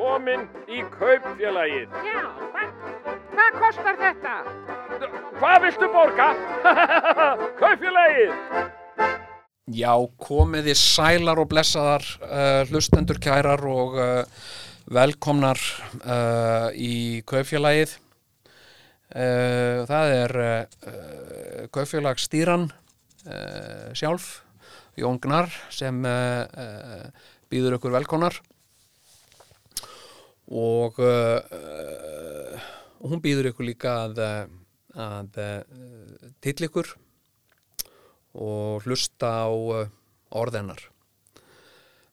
komin í kaupfélagið. Já, hvað, hvað kostar þetta? Hvað viltu borga? kaupfélagið! Já, komiði sælar og blessaðar uh, hlustendur kærar og uh, velkomnar uh, í kaupfélagið. Uh, það er uh, kaupfélagsstýran uh, sjálf, Jón Gnar, sem uh, uh, býður ykkur velkomnar og uh, uh, hún býður ykkur líka að, uh, að uh, til ykkur og hlusta á uh, orðennar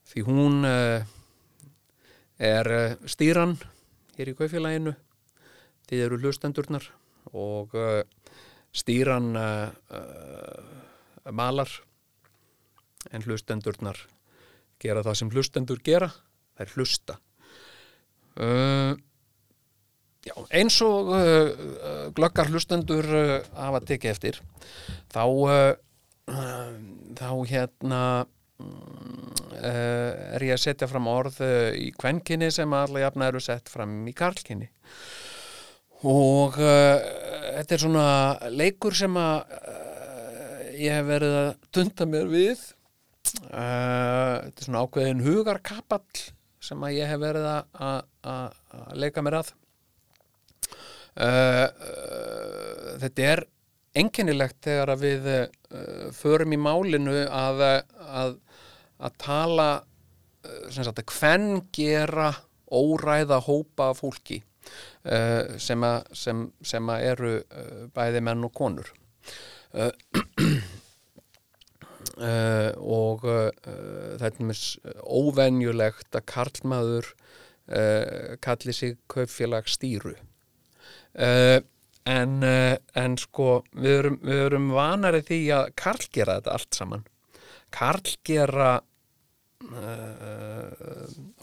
því hún uh, er stýran hér í kaufélaginu. Þið eru hlustendurnar og stýran malar. En hlustendurnar gera það sem hlustendur gera. Er hlusta uh, já, eins og uh, glöggar hlustendur uh, hafa tekið eftir þá þá hérna uh, er ég að setja fram orð í kvenkinni sem alla jafna eru sett fram í karlkinni og þetta er svona leikur sem að ég hef verið að tunda mér við. Þetta er svona ákveðin hugarkapall sem að ég hef verið að- leika mér að. Uh, uh, þetta er einkennilegt þegar að við uh, förum í málinu að, að, að tala sagt hvern gera óræða hópa fólki sem, að, sem, sem að eru bæði menn og konur uh, og uh, þetta er mis óvenjulegt að karlmaður uh, kalli sig kaupfélag stýru. En, en sko við erum, við erum vanari því að karl gera þetta allt saman. Karl gera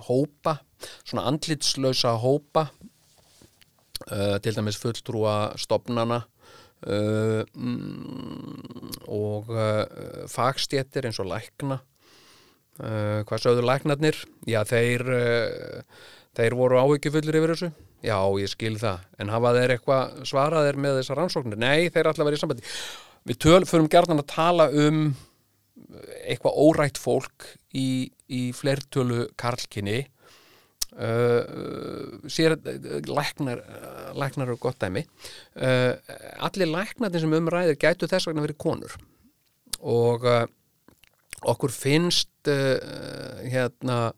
hópa svona andlitslausa hópa til dæmis fulltrúa stopnana uh, mm, og uh, fagstjettir eins og lækna. Uh, hvað sögðu læknarnir? Já þeir uh, þeir voru áhyggjufullir yfir þessu. Já ég skil það. En hafa þeir eitthvað svarað þeir með þessar rannsóknir? Nei þeir ætla að vera í sambandi. Við töl, förum gjarnan að tala um eitthvað órætt fólk í, í fleirtölu karlkinni uh, sér læknar, læknar eru gott dæmi. Uh, allir læknarnir sem umræðir gætu þess vegna verið konur. Og uh, okkur finnst hérna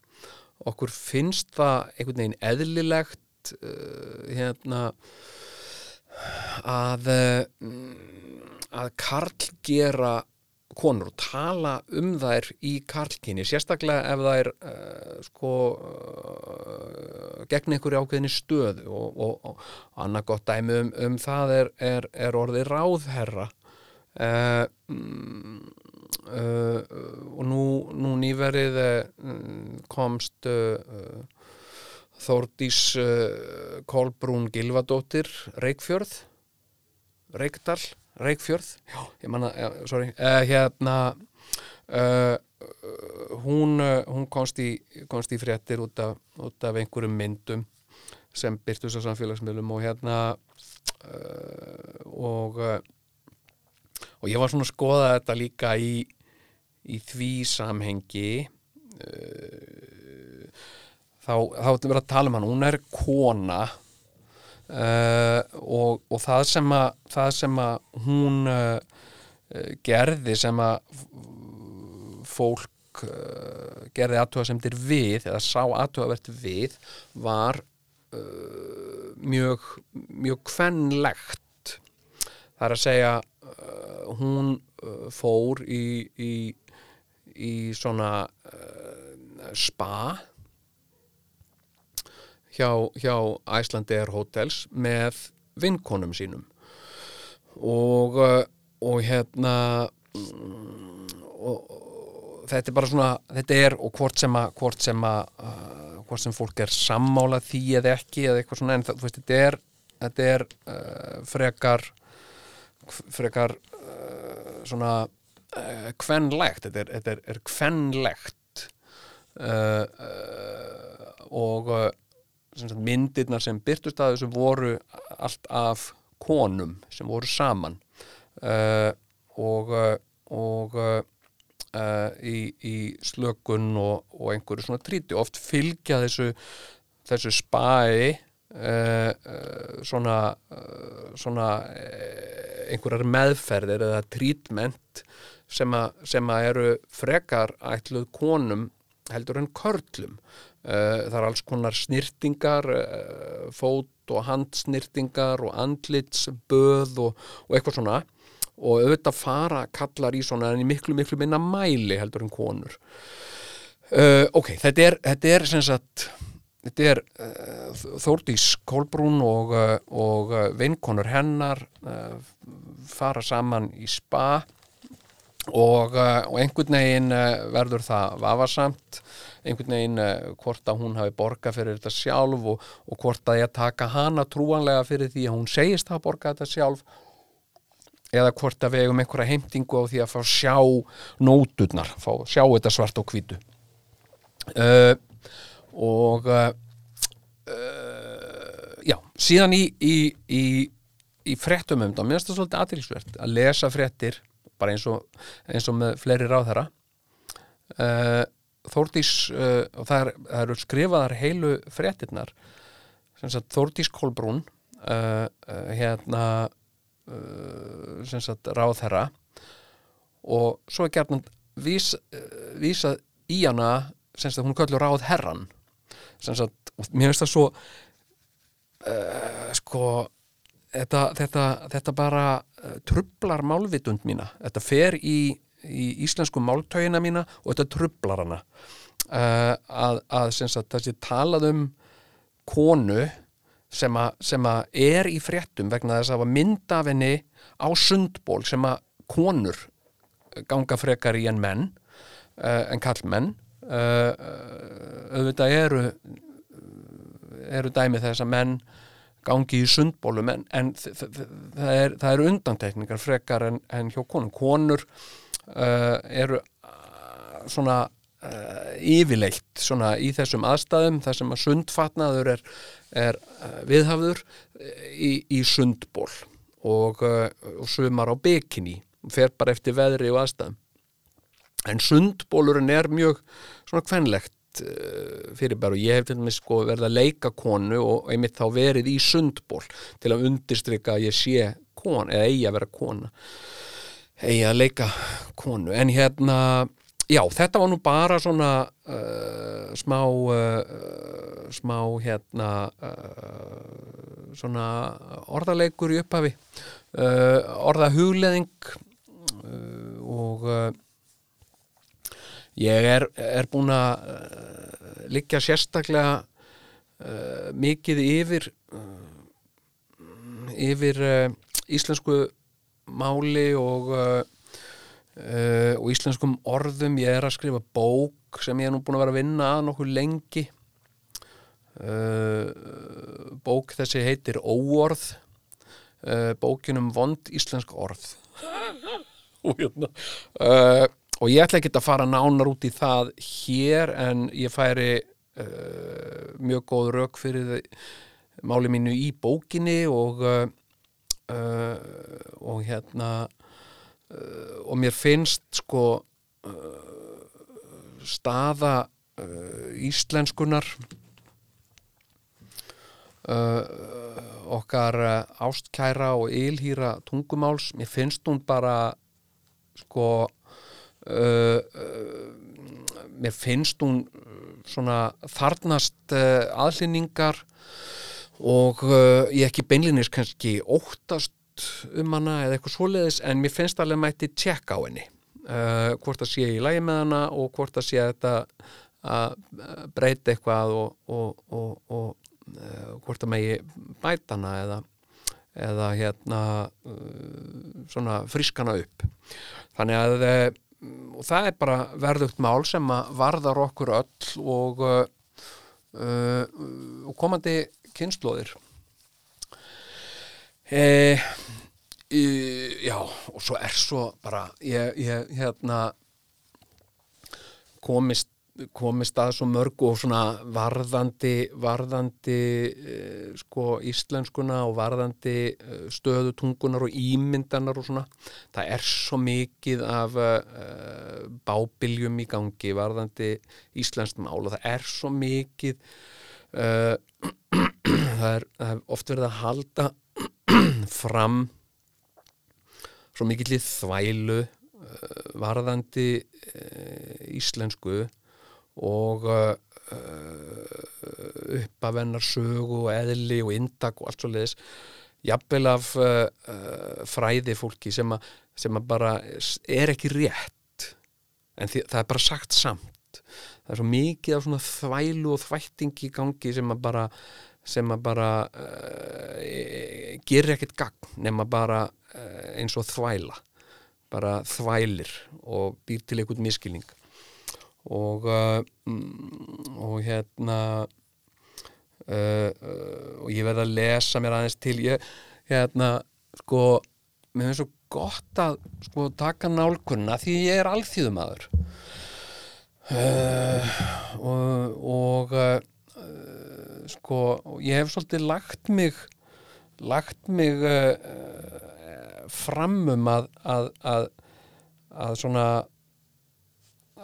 okkur finnst það einhvern veginn eðlilegt hérna að uh, að karl gera konur og tala um þær í karlkinni, sérstaklega ef þær uh, sko uh, gegn einhverju ákveðinni stöðu og, og, og annað gott dæmi um, um það er, er, er orðið ráðherra. Uh, og nú, nú nýverið komst Þórdís Kolbrún Gilvadóttir Reykfjörð Reykdal, Reykfjörð? Já, ég manna, sorry. Uh, hérna uh, hún, uh, hún komst í, komst í fréttir út af, út af einhverjum myndum sem byrtust á samfélagsmiðlum og hérna og og ég var svona að skoða þetta líka í, í því samhengi þá, þá ætlum við að tala um hann hún er kona uh, og, og það sem að það sem að hún uh, gerði sem að fólk uh, gerði aðtúasemdir við eða sá aðtúavert við var mjög mjög kvenlegt. Það er að segja hún fór í, í, í svona spa hjá, hjá Icelandair Hotels með vinkonum sínum. Og, uh, og hérna og, og þetta er bara svona þetta er og hvort sem að hvort sem að uh, hvort sem fólk er sammála því eða ekki eða eitthvað svona en það, veist, þetta er þetta er uh, frekar frekar uh, svona uh, kvenlegt. Þetta er, þetta er, er kvenlegt. Uh, og uh, sem myndirnar sem byrtust að þessu voru allt af konum sem voru saman. Uh, og, uh, og uh, í, í slökun og, og einhverju svona tríti oft fylgja þessu þessu spæi uh, uh, svona uh, svona einhverjar meðferðir eða trítment sem, að eru frekar ætluð konum heldur en körlum það er alls konar snirtingar uh, fót og handsnirtingar og andlitsböð og, og eitthvað svona. Og auðvitað fara kallar í svona en í miklu miklu minna mæli heldur en konur. Uh, ok, þetta er, þetta er sem sagt þetta er uh, Þórdís Kolbrún og, uh, og vinkonur hennar fara saman í spa og, og einhvern veginn verður það vafasamt einhvern veginn uh, hvort að hún hafi borgað fyrir þetta sjálf og, og hvort að ég taka hana trúanlega fyrir því að hún segist að borga þetta sjálf. Eða hvort að við eigum einhverja heimtingu á því að fá sjá nóturnar, fá sjá þetta svart og hvítu. Uh, og uh, uh, já, síðan í, í, í, í fréttum um þetta, mér finnst það svolítið aðtilsvert að lesa fréttir, bara eins og, eins og með fleiri ráðherra Þórdís uh, það, er, eru skrifaðar heilu sagt Þórdís Kolbrún uh, hérna sagt ráðherra og svo er gerðan vís, vísað í hana sagt hún kallur ráð herran sagt, mér finnst það svo sko þetta, þetta, þetta bara trublar málvitund mína. Þetta fer í, í íslensku máltögina mína og þetta trublar hana. Uh, að, að sagt, sé talað um konu sem, að er í fréttum vegna þess að hafa mynd af henni á sundból sem að konur ganga frekar í en menn uh, en kallmenn uh, auðvitað eru eru dæmi þess að menn gangi í sundbólum en, en það, er, eru undantekningar frekar en, en hjá konum. Konur uh, eru uh, svona uh, yfirleitt svona í þessum aðstæðum þar sem að sundfatnaður er, er viðhafður í, í sundból og, og sumar á bikini fer bara eftir veðri og aðstæðum. En sundbólurinn er mjög svona kvenlegt uh, fyrirbæru og ég hef til dæmis sko verið að leika konu og einmitt þá verið í sundból til að undirstrika að ég sé kon eða eigi að vera kona eigi að leika konu. En hérna já þetta var nú bara svona uh, smá uh, smá hérna uh, svona orðaleikur í upphafi orðahugleðing og ég er, er búin að liggja sérstaklega mikið yfir yfir íslensku máli og uh, og íslenskum orðum. Ég er að skrifa bók sem ég er nú búin að vera að vinna að nokkuð lengi. Uh, bók þessi heitir Óorð. Uh, bókin um vond íslensk orð. Og hérna. Og ég ætla ekki að fara nánar út í það hér en ég færi mjög góð rauk fyrir máli mínu í bókinni og uh, og hérna uh, og mér finnst sko uh, staða íslenskunar okkar ástkæra og ylhýra tungumáls mér finnst hún bara sko mér finnst hún svona þarnast aðlýningar og uh, ég ekki beinlinis kannski óttast um hana eða eitthvað svoleiðis en mér finnst alveg mætti tjekka á henni. Uh, hvort það sé í lagi með hana og hvort það sé að þetta að uh, breyta eitthvað og, og, og, og uh, hvort það megi bæta hana eða, eða hérna uh, svona frískana upp. Þannig að uh, það er bara verðugt mál sem að varðar okkur öll og, og komandi kynnslóðir e, e, já og svo er svo bara ég, ég hérna komist komist að svo mörg og svona varðandi, varðandi uh, sko íslenskuna og varðandi uh, stöðu tungunar og ímyndanar og svona. Það er svo mikið af uh, bábiljum í gangi varðandi íslenskt mál og það er svo mikið uh, það, er, er oft verið að halda fram svo mikill í þvælu uh, varðandi uh, íslensku og uh, uppavennar sögu og eðli og indak og allt svo leiðis jafnvel af fræði fólki sem, a, sem að bara er ekki rétt en því, það er bara sagt samt. Það er svo mikið af svona þvælu og þvættingi gangi sem að bara sem að bara uh, gerir ekkert gagn nema bara uh, eins og þvæla bara þvælir og býr til einhvern miskilning og uh, og hérna og ég verði að lesa mér aðeins til. Ég hérna sko mér finnst svo gott að sko taka nálkunna því ég er alþýðumadur uh, og og sko ég hef svolítið lagt mig lagt mig uh, fram um að að, að, að svona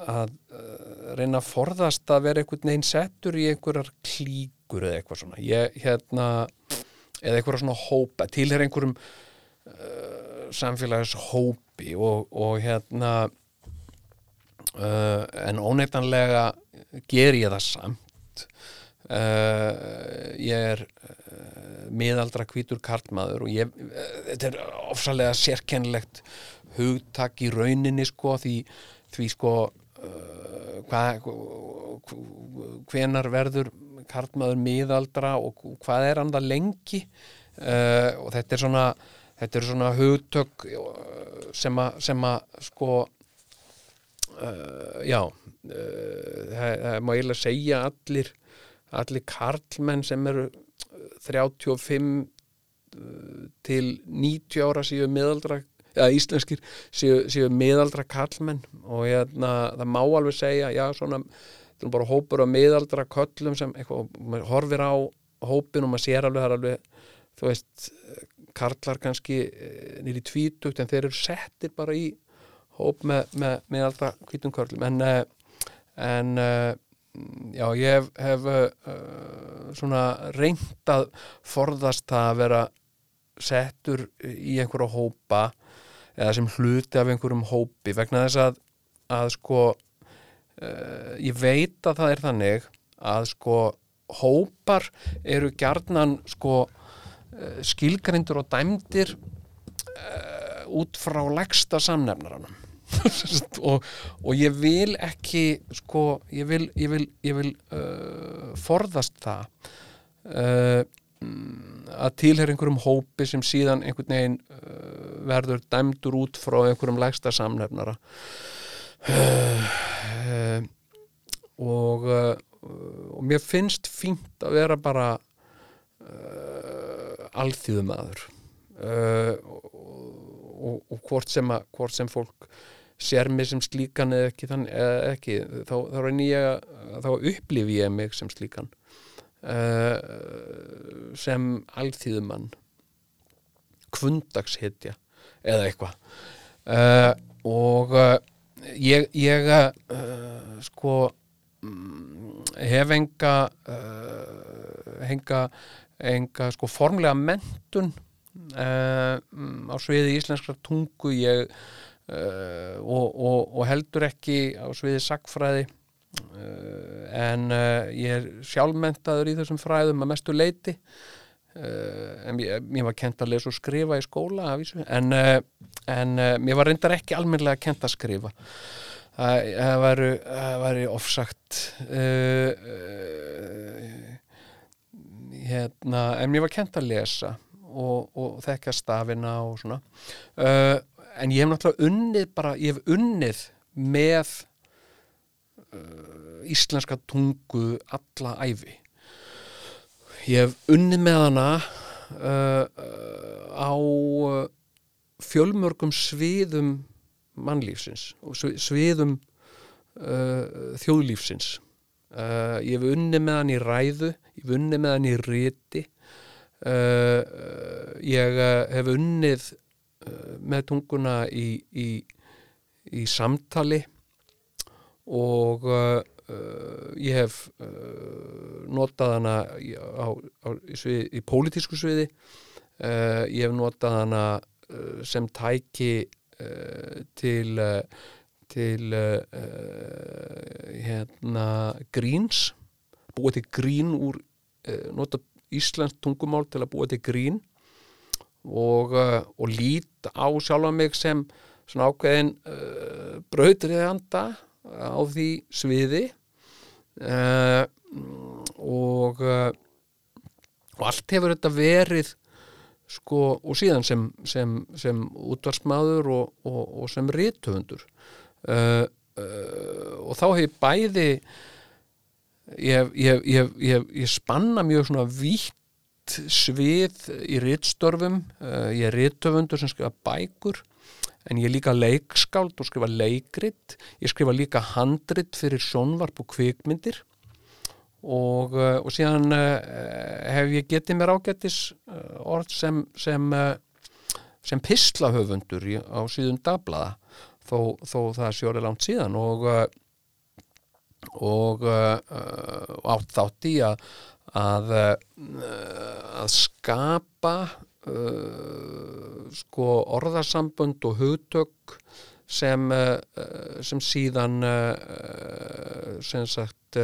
að uh, reyna að forðast að vera einhvern veginn settur í einhverjar klíkur eða eitthvað svona. Ég, hérna, eða einhverjar svona hópa tilher einhverjum uh, samfélags hópi og, og hérna uh, en óneitanlega ger ég það samt uh, ég er uh, miðaldra hvítur karlmaður og ég, uh, þetta er ofsalega sérkennlegt hugtak í rauninni sko því, því sko hvað hvenar verður karlmaður miðaldra og hvað er hann það lengi? Og þetta er svona þetta er svona hugtök sem að, sem að sko já það, það má eiginlega segja allir allir karlmenn sem eru 35 til 90 ára síðan miðaldra ja, íslenskir séu, séu miðaldra kallmenn og hérna, það má alveg segja já, svona, það er bara hópur af miðaldra köllum sem eitthvað, maður horfir á hópin og maður sér alveg, alveg þú veist, karlar kannski nýri tvítugt en þeir eru settir bara í hóp með, með, með allra hvítum körlum. En, en já, ég hef, hef uh, svona reynd að forðast að vera settur í einhverja hópa eða sem hluti af einhverjum hópi vegna þess að, að sko uh, ég veit að það er þannig að sko hópar eru gjarnan sko uh, skilgrindur og dæmdir út frá legsta samnefnaranum og, og ég vil ekki sko ég vil, ég vil, ég vil forðast það að tilhera einhverjum hópi sem síðan einhvern veginn verður dæmdur út frá einhverjum lægsta samnefnara. Uh, og, uh, og mér finnst fínt að vera bara uh, alþýðumadur og, og, og hvort sem, að, hvort sem fólk sér mig sem slíkan eða ekki, þann, eða ekki þá, þá, ég, þá upplifi ég mig sem slíkan sem alþýðumann kvundagshitja eða eitthvað. Uh, og uh, ég, ég uh, sko um, hef enga enga, enga sko formlega mentun á sviði íslenskra tungu. Ég og, og, og heldur ekki á sviði sagfræði en ég er sjálfmentaður í þessum fræðum að mestu leiti Uh, en mér, mér var kent að lesa og skrifa í skóla en, uh, en uh, mér var reyndar ekki almenlega kent að skrifa. Það væri ofsagt hérna, en mér var kent að lesa og, og þekka stafina og svona en ég hef náttúrulega unnið bara, ég hef unnið með íslenska tungu alla æfi ég hef unni með hana uh, á uh, fjölmörgum sviðum mannlífsins og sviðum uh, þjóðlífsins. Uh, ég hef unni með hann í ræðu ég hef unni með hann í riti uh, uh, ég uh, hef unnið uh, með tunguna í, í, í samtali og uh, ég hef uh, notað hana í, á, á, svið, í pólitísku sviði. Ég hef notað hana sem tæki til til hérna gríns búa til grín úr nota íslensk tungumál til að búa til grín og, uh, og lít á sjálfa mig sem svona ákveðin uh, brautriðanda á því sviði. Uh, og og allt hefur þetta verið sko, og síðan sem, sem, sem útvarsmaður og, og, og sem rithöfundur. Uh, uh, og þá hef ég bæði ég, ég, ég, ég spanna mjög svona vítt svið í ritstörfum. Uh, ég er rithöfundur sem skrifa bækur en ég er líka leikskáld og skrifa leikrit. Ég skrifa líka handrit fyrir sjónvarp og kvikmyndir. Og, uh, og síðan uh, hef ég getið mér ágættis orð sem sem, sem pislahöfundur á síðun dagblaða þó, þó það orðið langt síðan. Og og uh, átt þátt í að að, uh, að skapa uh, sko orðasambönd og hugtök sem, uh, sem síðan uh, sem sagt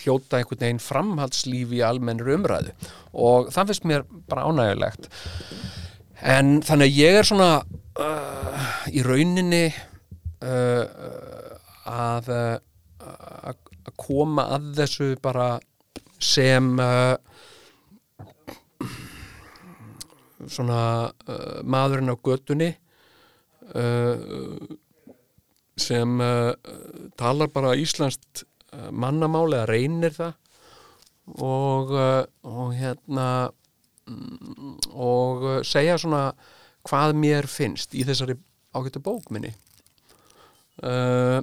hljóta einhvern veginn framhaldslífi í almennur umræðu. Og það finnst mér bara ánægulegt en þannig að ég er svona í rauninni að að að koma að þessu bara sem uh, svona uh, maðurinn á götunni uh, sem uh, talar bara íslenskt uh, mannamáli eða reynir það. Og, uh, og hérna mm, og segja svona hvað mér finnst í þessari ágættu bókminni uh,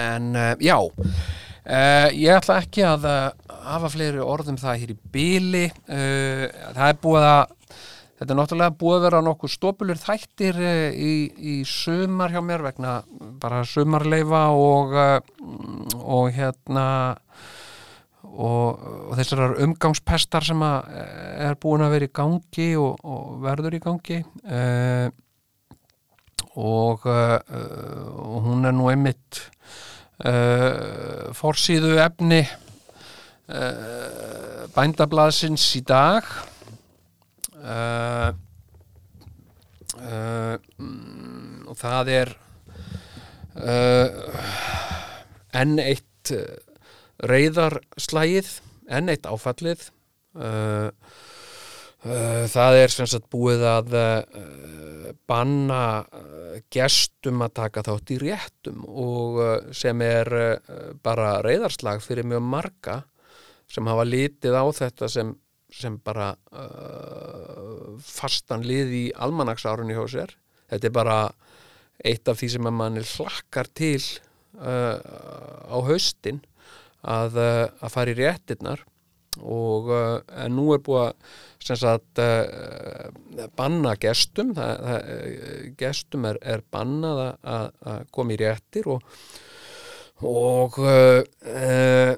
en uh, já uh, ég ætla ekki að uh, hafa fleiri orðum það hér í byli uh, það er búið að þetta er náttúrulega búið að vera nokkuð stópulur þættir í, í sumar hjá mér vegna bara sumarleifa og og hérna og, og þessar umgangspestar sem eh, er búin að vera í gangi og, og verður í gangi. Uh, og, uh, hún er nú einmitt uh, forsýðu efni uh, bændablaðsins í dag. Uh, og það er enn eitt reyðarslægið enn eitt áfallið. Uh, það er sem sagt búið að uh, banna uh, gestum að taka þátt í réttum og sem er bara reyðarslag fyrir mjög marga sem hafa litið á þetta sem, sem bara uh, fastan lið í almanaksárunni hjá sér. Þetta er bara eitt af því sem manni hlakkar til uh, á haustin að, að fara í réttirnar og uh, en nú er búið að sem sagt uh, banna gestum það, það, uh, gestum er, er bannað að- að koma í réttir og og uh, uh,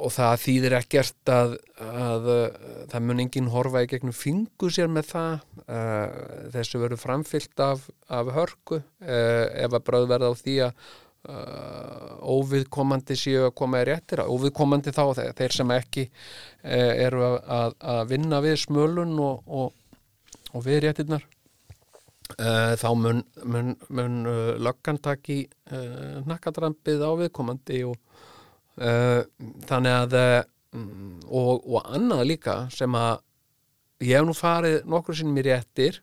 og það þýðir ekkert að, að það mun enginn horfa í gegnum fingur sér með það. Þessu verður framfyllt af, af hörku ef að bröð verða á því að uh, óviðkomandi séu að koma í réttir óviðkomandi þá þeir, þeir sem ekki uh, eru að, að, vinna við smölun og, og, og við réttirnar uh, þá mun, mun, mun uh, löggan taki uh, nakkadrampið á viðkomandi og þannig að mm, og, og annað líka sem að ég hef nú farið nokkur sinnum í réttir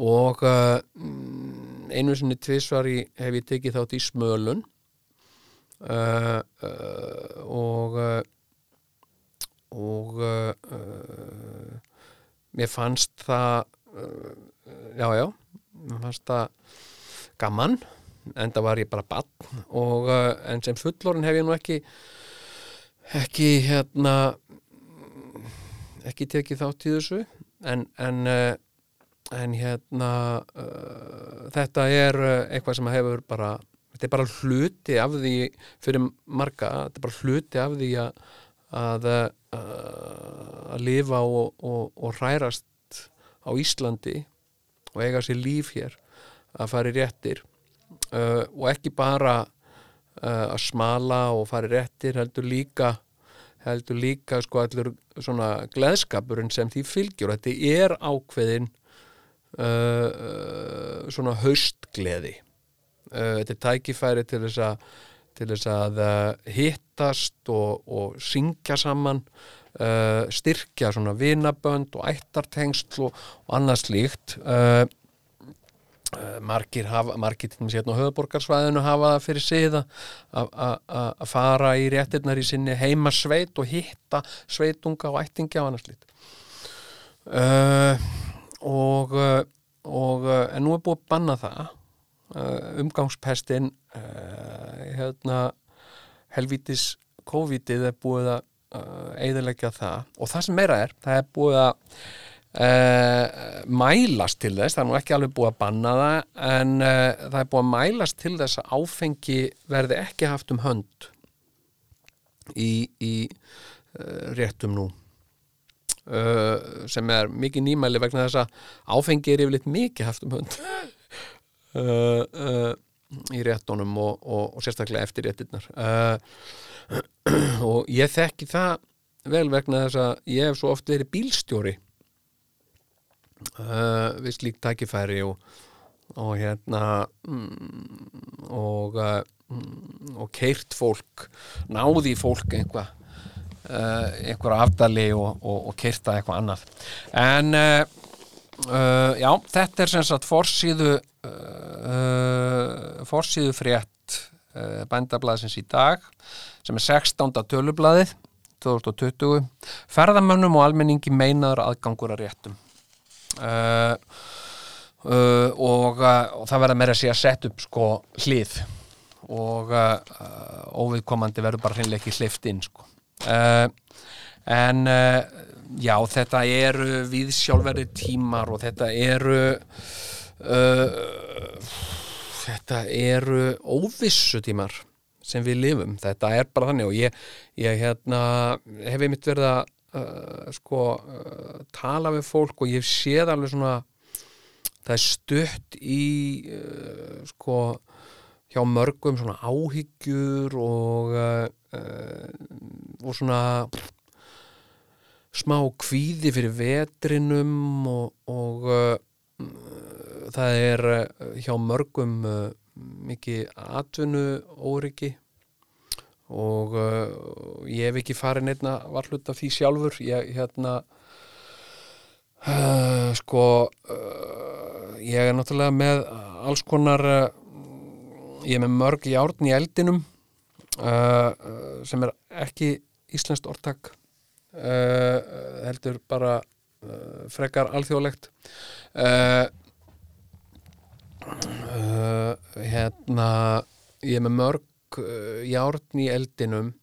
og uh, mm, einu sinni tvisvar í, hef ég tekið þátt í smölun. Uh, uh, og uh, og uh, uh, mér fannst það já, já mér fannst það gaman enda var ég bara bann og en sem fullorinn hef ég nú ekki ekki hérna ekki tekið þátt í þessu. En, en uh, en hérna uh, þetta er uh, eitthvað sem hefur bara þetta er bara hluti af því fyrir marga, þetta er bara hluti af því að að, uh, að lifa og, og, og hrærast á Íslandi og eiga sér líf hér að fara í réttir uh, og ekki bara uh, að smala og fara í réttir heldur líka heldur líka sko allur svona gleðskapurinn sem því fylgjur þetta er ákveðin uh, svona haustgleði. Uh, þetta er tækifæri til þess að til þess að hittast og, og syngja saman styrkja svona vinabönd og ættartengsl og, og annað slíkt. Margir hafa, margir til þess að höfuborgarsvæðinu hafa það fyrir siða að fara í réttirnar í sinni heimasveit og hitta sveitunga og ættingja og annað slíkt. Uh, og, uh, og uh, en nú er búið að banna það uh, umgangspestin hérna helvítis COVID-ið er búið að eiðilegja það. Og það sem meira er, það er búið að Uh, mælast til þess það er nú ekki alveg búið að banna það en uh, það er búið að mælast til þess að áfengi verði ekki haft um hönd í, í uh, réttum nú sem er mikið nýmæli vegna þess að áfengi er yfirleitt mikið haft um hönd. Í réttunum og, og, og sérstaklega eftir réttinnar og ég þekki það vel vegna þess að ég hef svo oft verið bílstjóri uh, við slíkt tækifæri og, og hérna mm, og uh, mm, og keirt fólk náði fólk einhvað uh, einhverja afdali og, og, og keirta eitthvað annað. En uh, uh, já, þetta er sem sagt forsíðu uh, forsíðu frétt bændablaðsins í dag sem er 16. tölublaðið 2020 ferðamönnum og almenningi meinaður aðgangur að réttum. Uh, uh, og, og það verða meira að sé að setja upp sko hlið. Og uh, óviðkomandi verður bara hreinlega ekki hlift inn sko uh, en uh, já þetta eru viðsjálfverði tímar og þetta eru uh, þetta eru óvissu tímar sem við lifum, þetta er bara þannig og ég, ég hérna hef einmitt verið að sko tala við fólk og ég séð alveg svona það er stutt í sko hjá mörgum svona áhyggjur og uh, og svona smá kvíði fyrir vetrinum og, og uh, það er hjá mörgum uh, mikið atvinnu óryggi og ég hef ekki farið neittna varhlut af því sjálfur. Ég hérna sko ég er náttúrulega með alls konar ég er með mörg járn í eldinum uh, sem er ekki íslenskt ortak uh, heldur bara uh, frekar alþjóðlegt. Uh, uh, hérna ég er með mörg uh, járn í eldinum.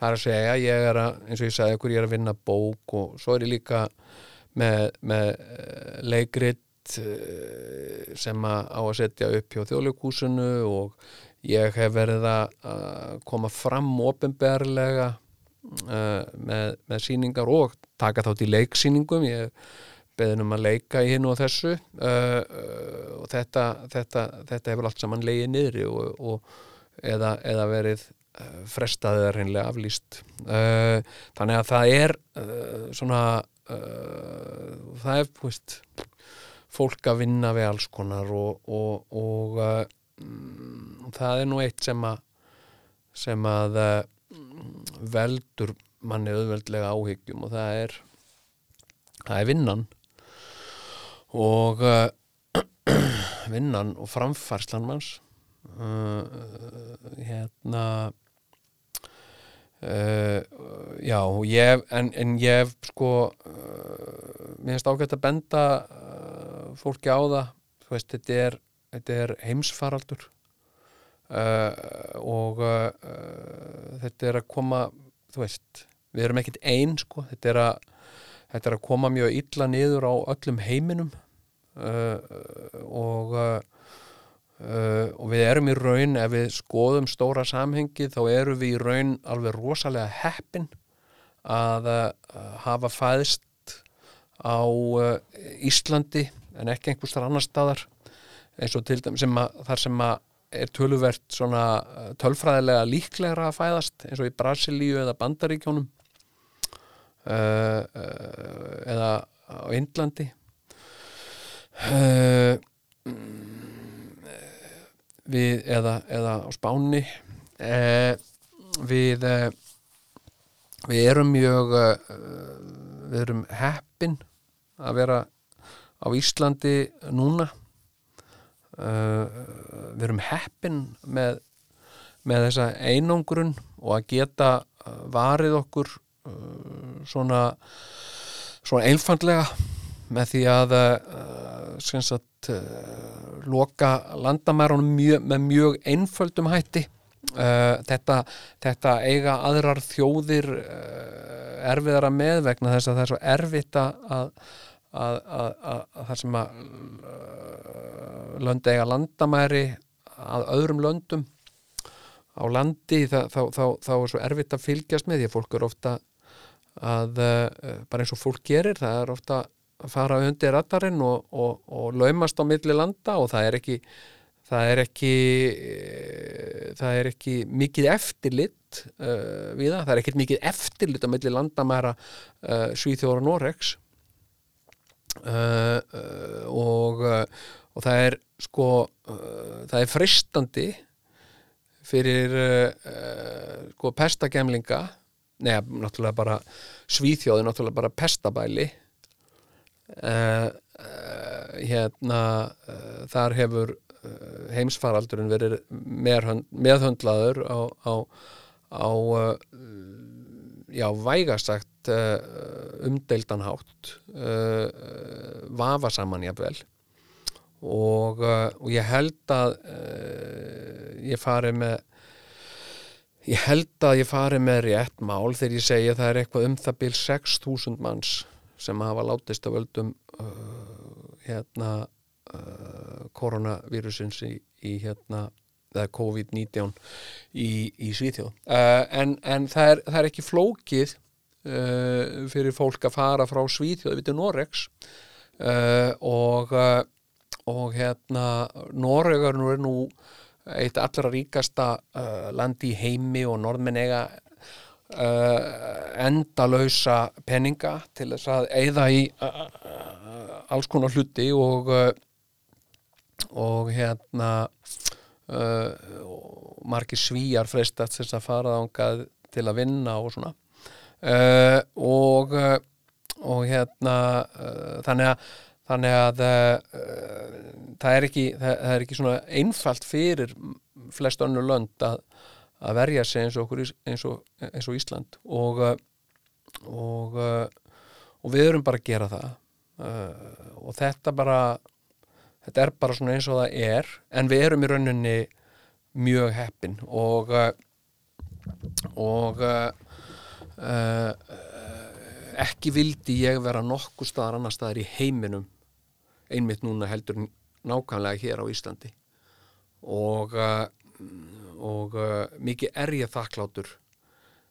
Það er að segja, ég er að eins og ég sagði okkur, ég er að vinna bók og svo er ég líka með, með leikrit uh, sem að á að setja upp hjá þjóðleikúsinu og ég hef verið að koma fram ofinberlega uh, með, með síningar og taka þátt í leiksýningum. Ég beðin um að leika í hinn og þessu uh, og þetta, þetta, þetta hefur allt saman leiðið niðri og, og, eða, eða verið frestaðið er hreinlega aflýst. Þannig að það er svona það er veist, fólk að vinna við alls konar og, og, og uh, mm, það er nú eitt sem að sem að uh, veldur manni auðveldlega áhyggjum og það er það er vinnan. Og uh, vinnan og framfærslan manns hérna Uh, já, og ég en, en ég hef sko uh, mér finnst ágætt að benda uh, fólki á það. Þú veist, þetta er, þetta er heimsfaraldur. Og þetta er að koma þú veist, við erum ekkit ein sko, þetta er að þetta er að koma mjög illa niður á öllum heiminum. Uh, og uh, og við erum í raun, ef við skoðum stóra samhengi, þá erum við í raun alveg rosalega heppin að uh, hafa fæðist á uh, Íslandi en ekki einhvers þar annar staðar. Eins og til dæmis þar sem er töluvert svona tölfræðilega líklegra að fæðast eins og í Brasilíu eða Bandaríkjónum eða á Indlandi. Uh, við, eða, eða á Spáni. Eh, við eh, við erum mjög eh, við erum heppin að vera á Íslandi núna. Eh, við erum heppin með, með þessa einangrun og að geta varið okkur eh, svona svona einfandlega með því að sem sagt, uh, loka landamærunum mjög, með mjög einföldum hætti. Uh, þetta, þetta eiga aðrar þjóðir erfiðara með vegna þess að það er svo erfitt að, að, að, að, það sem að uh, lönd eiga landamæri að öðrum löndum á landi þá, þá, þá, þá er svo erfitt að fylgjast með því að fólk er ofta að bara eins og fólk gerir það er ofta fara undir radarinn og, og, og laumast á milli landa og það er ekki það er ekki eh, það er ekki mikið eftirlit uh, við það, það er ekki mikið eftirlit á milli landamæra uh, Svíþjóður og Noregs. Uh, og og það er sko það er fristandi fyrir sko pestagemlinga neða, náttúrulega bara Svíþjóði, náttúrulega bara pestabæli uh, uh, hérna uh, þar hefur heimsfaraldurinn verið meðhönd, meðhöndlaður á, á, á já, vægasagt umdeildan hátt vafa saman jafnvel. Og, og ég held að ég fari með ég held að ég fari með rétt mál þegar ég segja að það er eitthvað um það bil 6.000 manns sem hafa látist af völdum uh, hérna uh, koronavírusins í, í hérna eða COVID-19 í, í Svíþjóð. Uh, en, en það, er, það er ekki flókið uh, fyrir fólk að fara frá Svíþjóð. Við til Noregs uh, og uh, og hérna Noregur nú er nú eitt allra ríkasta uh, landi í heimi og norðmenn eiga uh, endalausa peninga til þess að eigða í uh, uh, alls konar hluti og uh, og hérna uh, margir svíjar freistast þess að fara þangað til að vinna og svona. Uh, og uh, og hérna uh, þannig að þannig að uh, það er ekki það, það er ekki svona einfalt fyrir flest önnur lönd að, að verja sig eins og, okkur, eins og, eins og Ísland. Og og, uh, og við erum bara að gera það. Uh, og þetta bara þetta er bara svona eins og það er. En við erum í rauninni mjög heppin. Og og ekki vildi ég vera nokkuð staðar annar staðar í heiminum einmitt núna heldur nákvæmlega hér á Íslandi. Og uh, og uh, mikið er ég þakklátur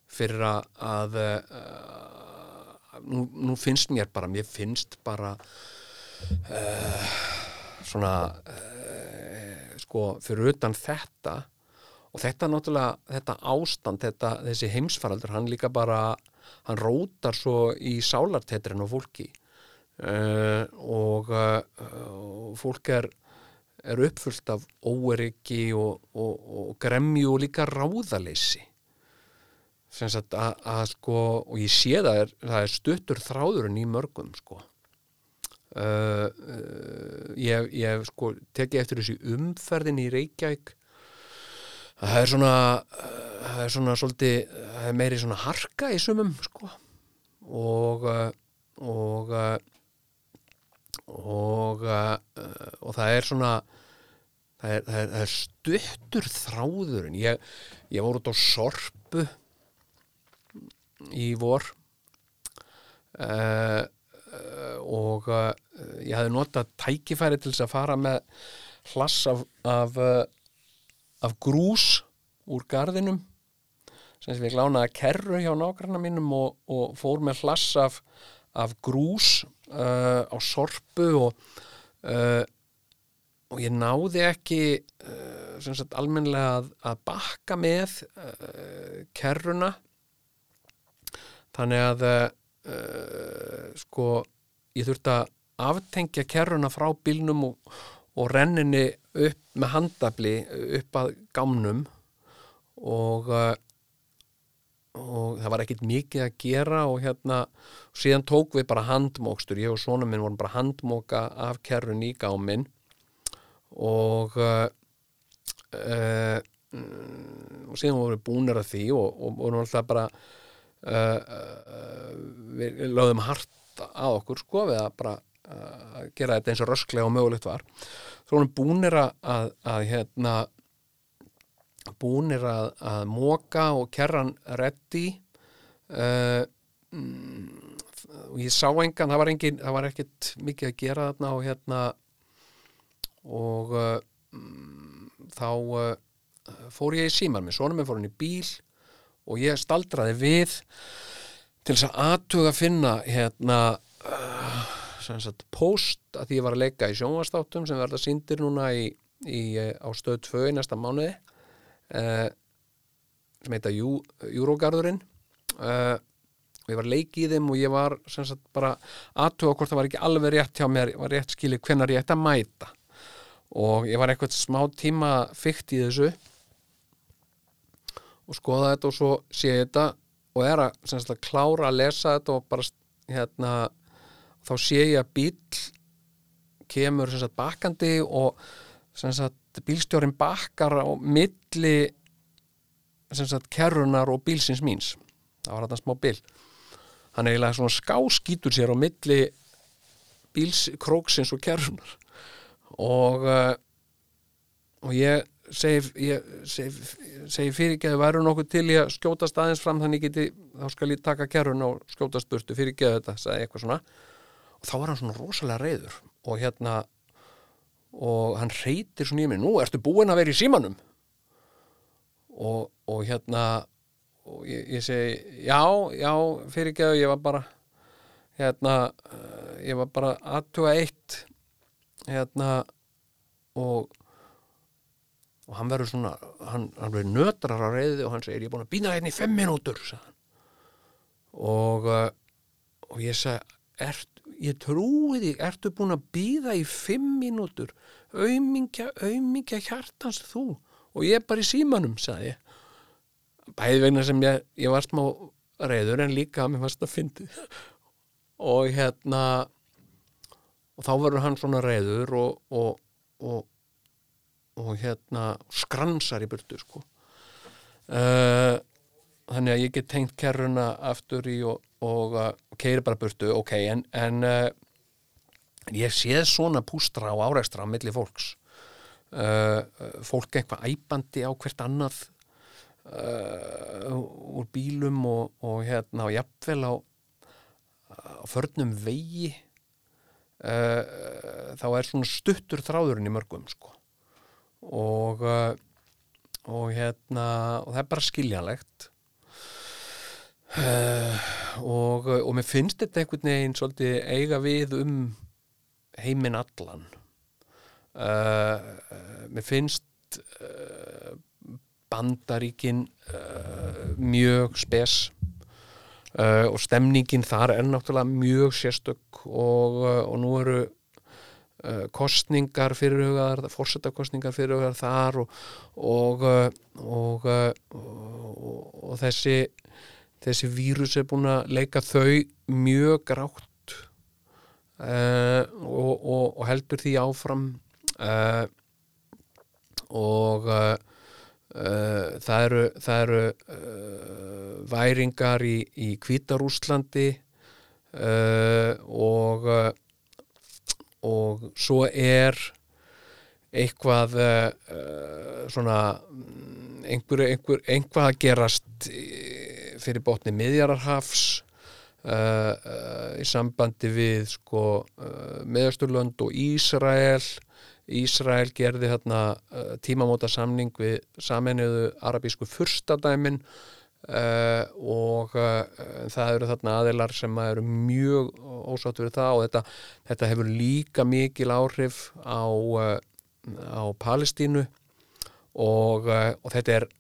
fyrir að, uh, nú, nú finnst mér bara, mér finnst bara uh, svona uh, sko fyrir utan þetta og þetta náttúrulega, þetta ástand þetta, þessi heimsfaraldur, hann líka bara hann rótar svo í sálartetrin fólki. Uh, og uh, og fólk er er uppfullt af óeriki og, og, og gremju og líka ráðaleysi. Að, að sko og ég sé það er, það er stuttur þráðurinn í mörgum sko. Uh, uh, ég, ég sko teki eftir þessi umferðin í Reykjavík. Það er svona það er svona svolítið það er meiri svona harka í sumum sko. Og og og uh, og það er svona það er, það er, það er stuttur þráðurinn. Ég, ég voru út á sorpu í vor uh, og uh, ég hafði notað tækifæri til þess að fara með hlass af, af, uh, af grús úr garðinum. Sem ég lánaði kerru hjá nágranna mínum og, og fór með hlass af, af grús uh, á sorpu og uh, og ég náði ekki uh, sagt almennilega að, að bakka með uh, kerruna. Þannig að uh, sko ég þurfti að aftengja kerruna frá bílnum og, og renninni upp með handabli upp að gámnum og og það var ekkit mikið að gera og hérna, síðan tók við bara handmókstur, ég og svona minn vorum bara handmóka af kerrun í gáminn og uh, uh, og síðan vorum við búnir að því og, og vorum alltaf bara uh, uh, við lögðum hart að okkur sko við að bara uh, gera þetta eins og rösklega og mögulegt var. Þá vorum við búnir að, að, að hérna búnir að, að móka og kerran reddi uh, mm, og ég sá engan, það var engin það var ekkert mikið að gera þarna og hérna og uh, mm, þá uh, fór ég í síman með sonum minn fór hann í bíl og ég staldraði við til þess að aðtuga að finna hérna uh, sagt post að því ég var að leika í sjónvastáttum sem verða síndir núna í, í, uh, á stöð 2 í næsta mánuði uh, sem heita Jú, Júrógarðurinn. Uh, og ég var að leiki í þeim og ég var sagt bara aðtuga hvort það var ekki alveg rétt hjá mér, var rétt skilið hvenær ég ætti að mæta og ég var eitthvað smá tíma fykt í þessu. Og skoða þetta og svo sé ég þetta og er að, sagt, klára að lesa þetta og bara hérna, þá sé ég að bíl kemur sagt, bakkandi og sagt, bílstjórin bakkar á milli kerrunar og bílsins míns. Það var þetta smá bíl hann eiginlega svona skáskítur sér á milli bíls, króksins og kerrunar og uh, og ég segi, ég segi, segi fyrirgeðu væru nokkuð til ég að skjótast aðeins fram þannig geti, þá skal ég taka kerrun og skjótast burtu. Fyrirgeðu þetta, sagði eitthvað svona. Og þá var hann svona rosalega reyður og hérna og hann reytir svona í mig, nú ertu búin að vera í símanum. Og, og hérna og ég, ég segi, já, já fyrirgeðu, ég var bara hérna, uh, ég var bara aðtuga eitt hérna og og hann verður svona hann, hann verður nötrar á reyði og hann segir ég er búin að býna hérna í fimm minútur og uh, og ég segi ert, ég trúi þig, ertu búin að býða í fimm mínútur? Aumingja, aumingja hjartans þú og ég er bara í símanum sagði ég. Bæði vegna sem ég, ég var smá reyður en líka að mér fannst að fyndi og hérna og þá verður hann svona reyður og, og, og og hérna skransar í burtu sko. Uh, þannig að ég get tengt kerruna aftur í og, og uh, keiri bara burtu, ok, en, en uh, ég séð svona pústra á áreistra á milli fólks. Fólk eitthvað æpandi á hvert annað úr bílum og, og hérna og jafnvel á, á förnum vegi þá er svona stuttur þráðurinn í mörgum sko. Og uh, og hérna og það er bara skiljanlegt. Uh, og, og mér finnst þetta einhvern veginn svolítið eiga við um heiminn allan. Uh, mér finnst uh, bandaríkin uh, mjög spes uh, og stemningin þar er náttúrulega mjög sérstök og, og nú eru Uh, kostningar fyrirhugaðar fórsetakostningar fyrirhugaðar þar og og, og, þessi þessi vírus er búin að leika þau mjög grátt uh, og heldur því áfram uh, og uh, það eru, það eru uh, væringar í, í Hvítarúslandi uh, og uh, og svo er eitthvað svona einhver, einhver, einhvað að gerast fyrir botni miðjararhafs í sambandi við sko meðasturlönd og Ísrael Ísrael gerði hérna uh, tímamóta samning við sameinuðu arabísku furstadæmin uh, og uh, það eru þarna aðilar sem eru mjög ósátt við það og þetta, þetta hefur líka mikil áhrif á, uh, á Palestínu og, og þetta er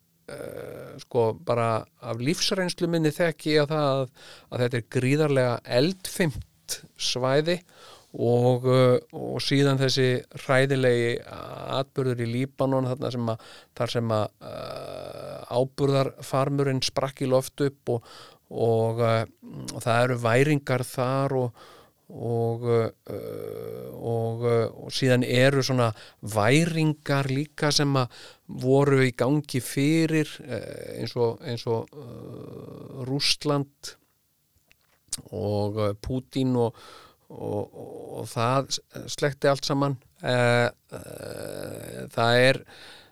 sko bara af lífsreynslu minni þekki ég að það að, að þetta er gríðarlega eldfimt svæði og, uh, og síðan þessi hræðilegi atbyrður í Líbanon þarna sem að, þar sem að uh, áburðarfarmurinn sprakk í loft upp og, og, uh, og það eru væringar þar og og, uh, og, uh, og síðan eru svona væringar líka sem að voru í gangi fyrir uh, eins og, eins og Rústland og Pútín og, og, og það slekti allt saman. Uh, uh, það er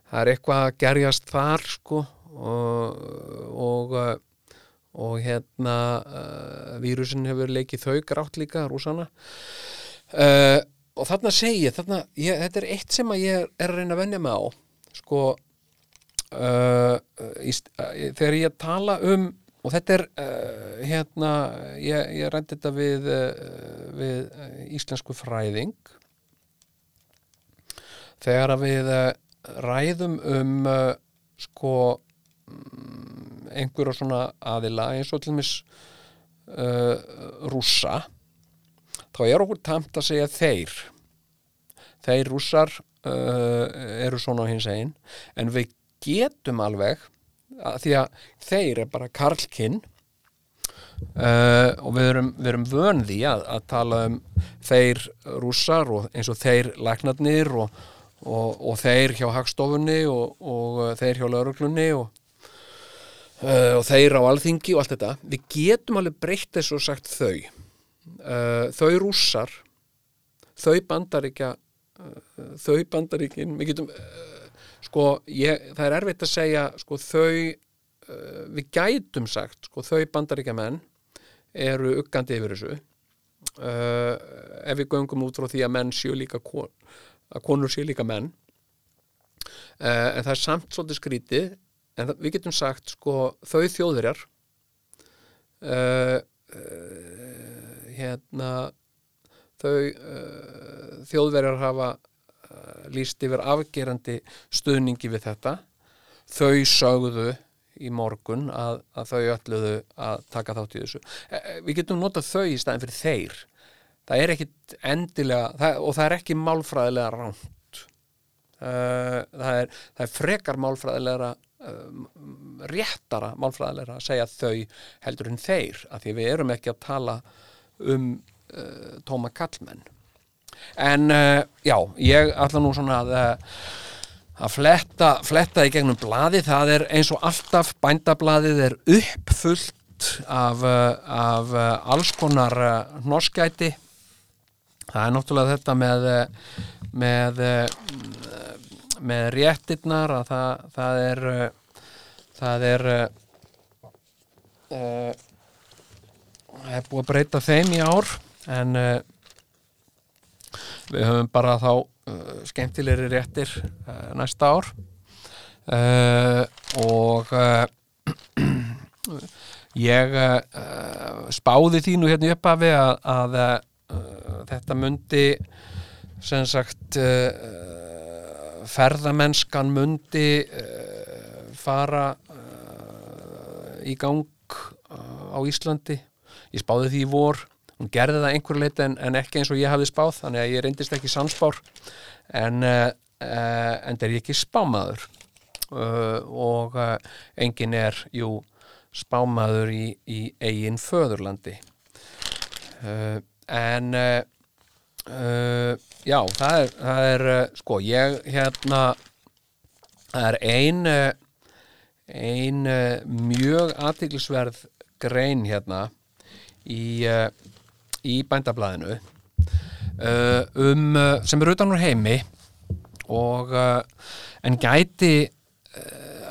það er eitthvað að gerjast þar sko og, og uh, og hérna uh, vírusin hefur leikið þau grátt líka, rúsana uh, og þarna segi þarna, ég þetta er eitt sem ég er að reyna að venja mig á sko uh, í, þegar ég tala um og þetta er uh, hérna, ég, ég rændi þetta við, uh, við uh, íslensku fræðing. Þegar að við uh, ræðum um sko mm, einhverja svona aðila eins og til dæmis uh, rússa þá er okkur tamt að segja þeir. Þeir rússar eru svona á hins einn en við getum alveg að því að þeir er bara karlkinn uh, og við erum, við erum vön því að, að tala um þeir rússar og eins og þeir læknarnir og, og, og þeir hjá hagstofunni og, og uh, þeir hjá lauruglunni og uh, þeir á alþingi og allt þetta. Við getum alveg breytt þessu og sagt þau. Uh, þau rússar þau bandaríkja þau bandaríkin við getum sko, ég, það er erfitt að segja sko, þau uh, við gætum sagt, sko, þau bandaríkja menn eru uggandi yfir þessu. Uh, ef við göngum út frá því að menn séu líka kon, að konur séu líka menn. Uh, en það er samt svolítið skrítið en það, við getum sagt sko þau þjóðurjar uh, hérna þau þjóðverjar hafa uh, lýst yfir afgerandi stuðningi við þetta. Þau sögðu í morgun að, að þau ölluðu að taka þátt í þessu. E, e, við getum notað þau í staðin fyrir þeir. Það er ekkit endilega það, og það er ekki málfræðilega ránt það, er, það er frekar málfræðilega réttara málfræðilega að segja þau heldur en þeir af því við erum ekki að tala um uh, tóma kallmenn en uh, já, ég ætla nú svona að uh, að fletta, fletta í gegnum blaði það er eins og alltaf bændablaðið er uppfullt af, uh, af alls konar hnoskæti það er náttúrulega þetta með með með réttirnar að það, það er það er það er búið að breyta þeim í ár. En uh, við höfum bara þá uh, skemmtilegri réttir uh, næsta ár. Uh, og ég spáði því nú hérna í upphafi að, að uh, þetta mundi sem sagt ferðamennskan mundi uh, fara í gang á Íslandi. Ég spáði því í vor hún gerði það einhver leiti en, en ekki eins og ég hafði spáð þannig að ég reyndist ekki sannspár. En uh, en er ég ekki spámaður? Uh, og uh, engin er jú spámaður í, í eigin föðurlandi. En já, það er, það er sko, ég hérna það er ein ein mjög aðtiklisverð grein hérna í, í bændablaðinu uh, um, uh, sem er utan úr heimi og uh, en gæti uh,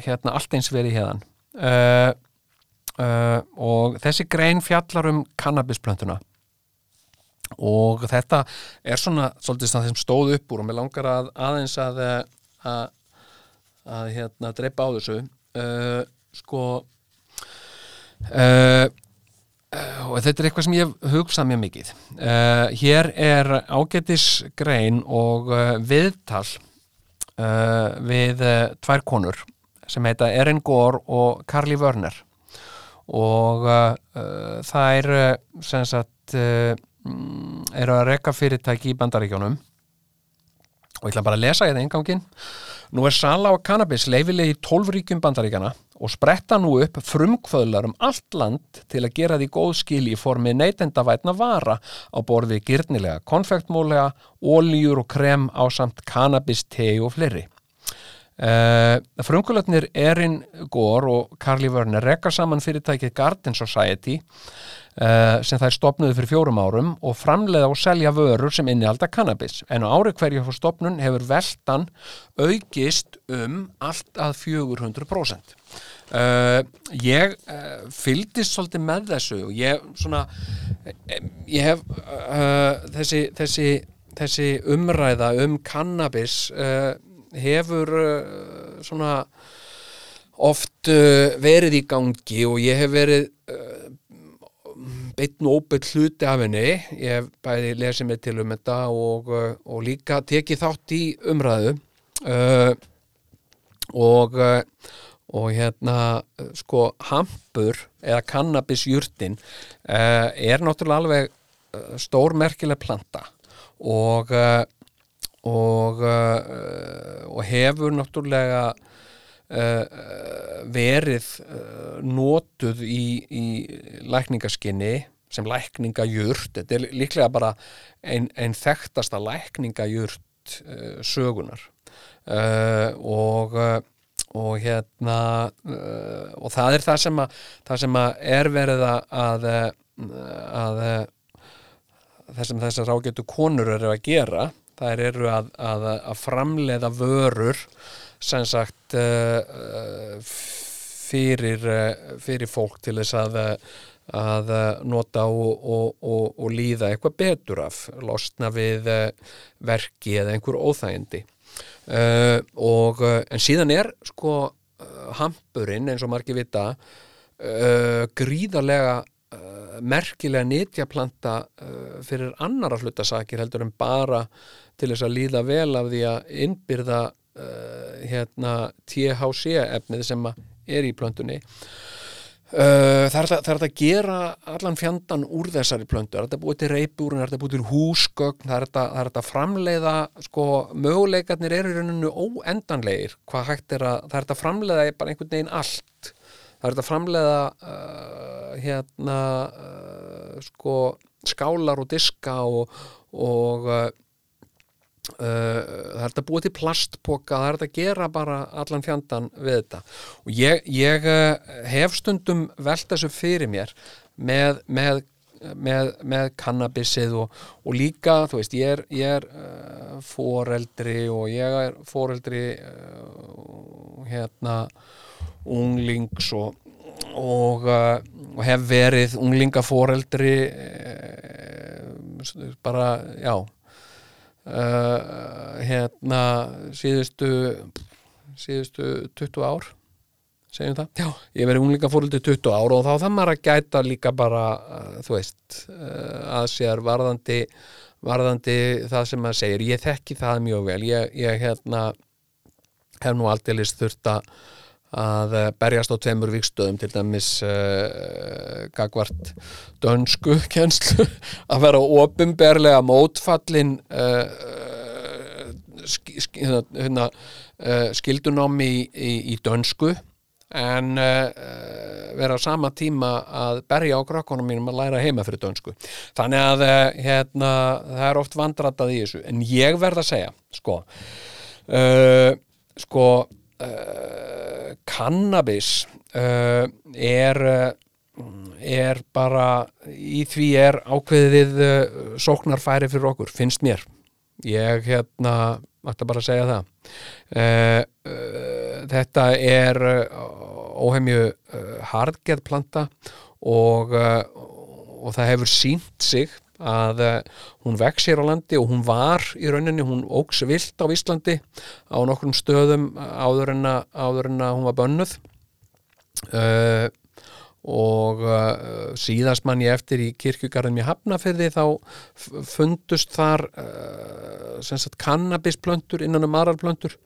hérna allt eins verið hérðan uh, og þessi grein fjallar um kannabisplöntuna. Og þetta er svona svolítið það sem stóð upp úr og mér langar að aðeins að eh, að, að hérna dreipa á þessu. Uh, sko uh, og þetta er eitthvað sem ég hef hugsað mjög mikið. Uh, hér er ágætis grein og uh, viðtal uh, við tvær konur sem heita Erin Gore og Carly Werner. Og það er sem sagt mm, eru að rekka fyrirtæki í bandaríkjónum og ég ætla bara að lesa hérna eingangin Nú er sala á kannabis leifilegi í 12 ríkjum bandaríkjana og spretta nú upp frumkvöðlar um allt land til að gera því góð skil í formi neytendavætna vara á borði gyrnilega, konfektmólega, ólíur og krem á samt kannabis, tei og fleiri. Uh, frumkvöldnir Erin Gore og Carly Werner rekka saman fyrirtækið Garden Society uh, sem þær stopnuðu fyrir fjórum árum og framleiða og selja vörur sem innihalda kannabis en á ári hverju fyrir stopnun hefur veltan aukist um allt að 400% uh, ég uh, fylgdist svolítið með þessu og ég svona eh, ég hef uh, þessi, þessi, þessi umræða um kannabis hefur svona oft verið í gangi og ég hef verið beinn og óbeitt hluti af henni. Ég hef bæði lesið mig til um þetta og, uh, og líka tekið þátt í umræðu. Uh, og uh, og hérna sko hampur eða kannabisjurtin uh, er náttúrulega alveg stórmerkileg planta og og, og hefur náttúrulega verið uh, notuð í, í lækningaskinni sem lækningajurt. Þetta er líklega bara ein, ein þekktasta lækningajurt uh, sögunar uh, og uh, og hérna uh, og það er það sem að það sem að er verið að að, sem þessar ágætu konur eru að gera. Þær eru að, að, að framleiða vörur sem sagt uh, fyrir, uh, fyrir fólk til þess að að nota og, og, og, og líða eitthvað betur af losna við verki eða einhver óþægindi. En síðan er sko hampurinn eins og margir vita gríðarlega merkilega nýtjaplanta uh, fyrir annara hlutasakir heldur en bara til þess að líða vel af því að innbyrða uh, hérna THC efnið sem er í plöntunni Uh, það, er að, það er að gera allan fjandan úr þessari plöntu. Það er að búið til reipúrin, það er að búið til húsgögn það er að, það er að framleiða sko, möguleikarnir eru í rauninu óendanlegir, hvað hægt er að það er að framleiða bara einhvern veginn allt. Það er að framleiða uh, hérna uh, sko skálar og diska og, og það er þetta búið til plastpoka það er að gera bara allan fjandan við þetta. Og ég, ég uh, hef stundum velt þessu fyrir mér með, með, með, með kannabisið og, og líka þú veist ég er, ég er uh, foreldri og ég er foreldri hérna unglings og, og, og hef verið unglingaforeldri bara já uh, hérna síðustu síðustu 20 ár segjum það, já, ég verið unglinga fóröldi 20 ár og þá það maður að gæta líka bara, uh, þú veist uh, að sér varðandi varðandi það sem maður segir. Ég þekki það mjög vel, ég, ég hérna hef nú aldeilis þurft að að berjast á tveimur vikstöðum til dæmis uh, gagvart dönsku kjenslu að vera ofinberlega mótfallin uh, sk, sk, hérna, uh, skildunámi í, í, í dönsku en vera á sama tíma að berja á krakkonum mínum að læra heima fyrir dönsku. Þannig að hérna, það er oft vandratað í þessu. En ég verð að segja sko sko uh, Cannabis uh, er uh, er bara í því er ákveðið sóknarfæri fyrir okkur, finnst mér. Ég hérna ætla bara að segja það. Þetta er uh, óhemju uh, hardgeð planta og, og það hefur sínt sig að uh, hún vex hér á landi og hún var í rauninni, hún óks vilt á Íslandi á nokkrum stöðum áður en að, áður en að hún var bönnuð. Uh, og uh, síðast mann ég eftir í kirkjugarðum í Hafnafyrði þá fundust þar uh, kannabisplöntur innan um aðrar plöntur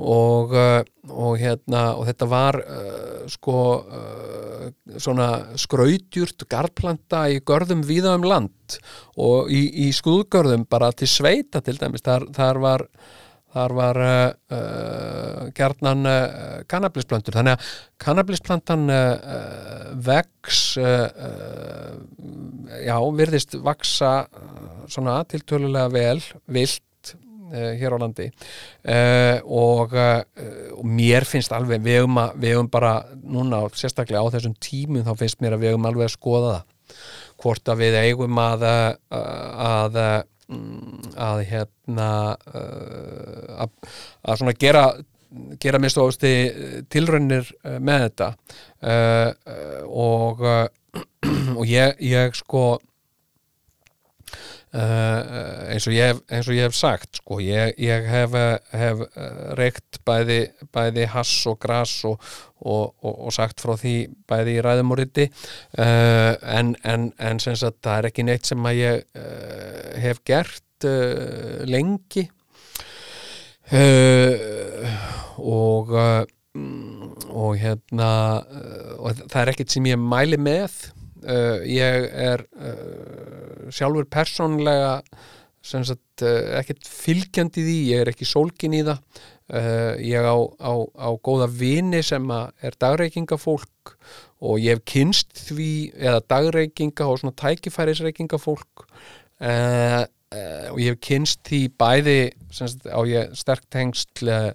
og, uh, og hérna og þetta var uh, sko uh, svona skrautjurt garplanta í görðum víða um land og í, í skúðgörðum bara til sveita til dæmis. Þar, þar var þar var uh, uh, kannablisplöntur þannig að kannablisplantan vex já, virðist vaksa svona tiltölulega vel vilt hér á landi. Uh, og, uh, og mér finnst alveg við um, að, við um bara núna sérstaklega á þessum tímum þá finnst mér að við um alveg að skoða það. Hvort að við eigum að uh, að mm, að hérna að, að svona gera gera mist ósti tilraunir uh, með þetta. Og og ég, ég sko eins, og ég, hef- og ég hef sagt sko, ég, ég hef, eh, hef uh, reykt bæði, bæði hass og gras og, og, og, sagt frá því bæði í ræðum og riti. Uh, en, en, en sagt það er ekki neitt sem að ég hef gert lengi. Og mm, og hérna og það er ekkert sem ég mæli með uh, ég er uh, sjálfur persónlega sem sagt uh, ekkert fylgjandi því, ég er ekki sólkin í það. Ég á, á, á góða vini sem er dagreikingafólk og ég hef kynst því eða dagreikinga og svona tækifærisreikingafólk. Uh, uh, og ég hef kynst því bæði sagt, á ég sterk tengsl uh,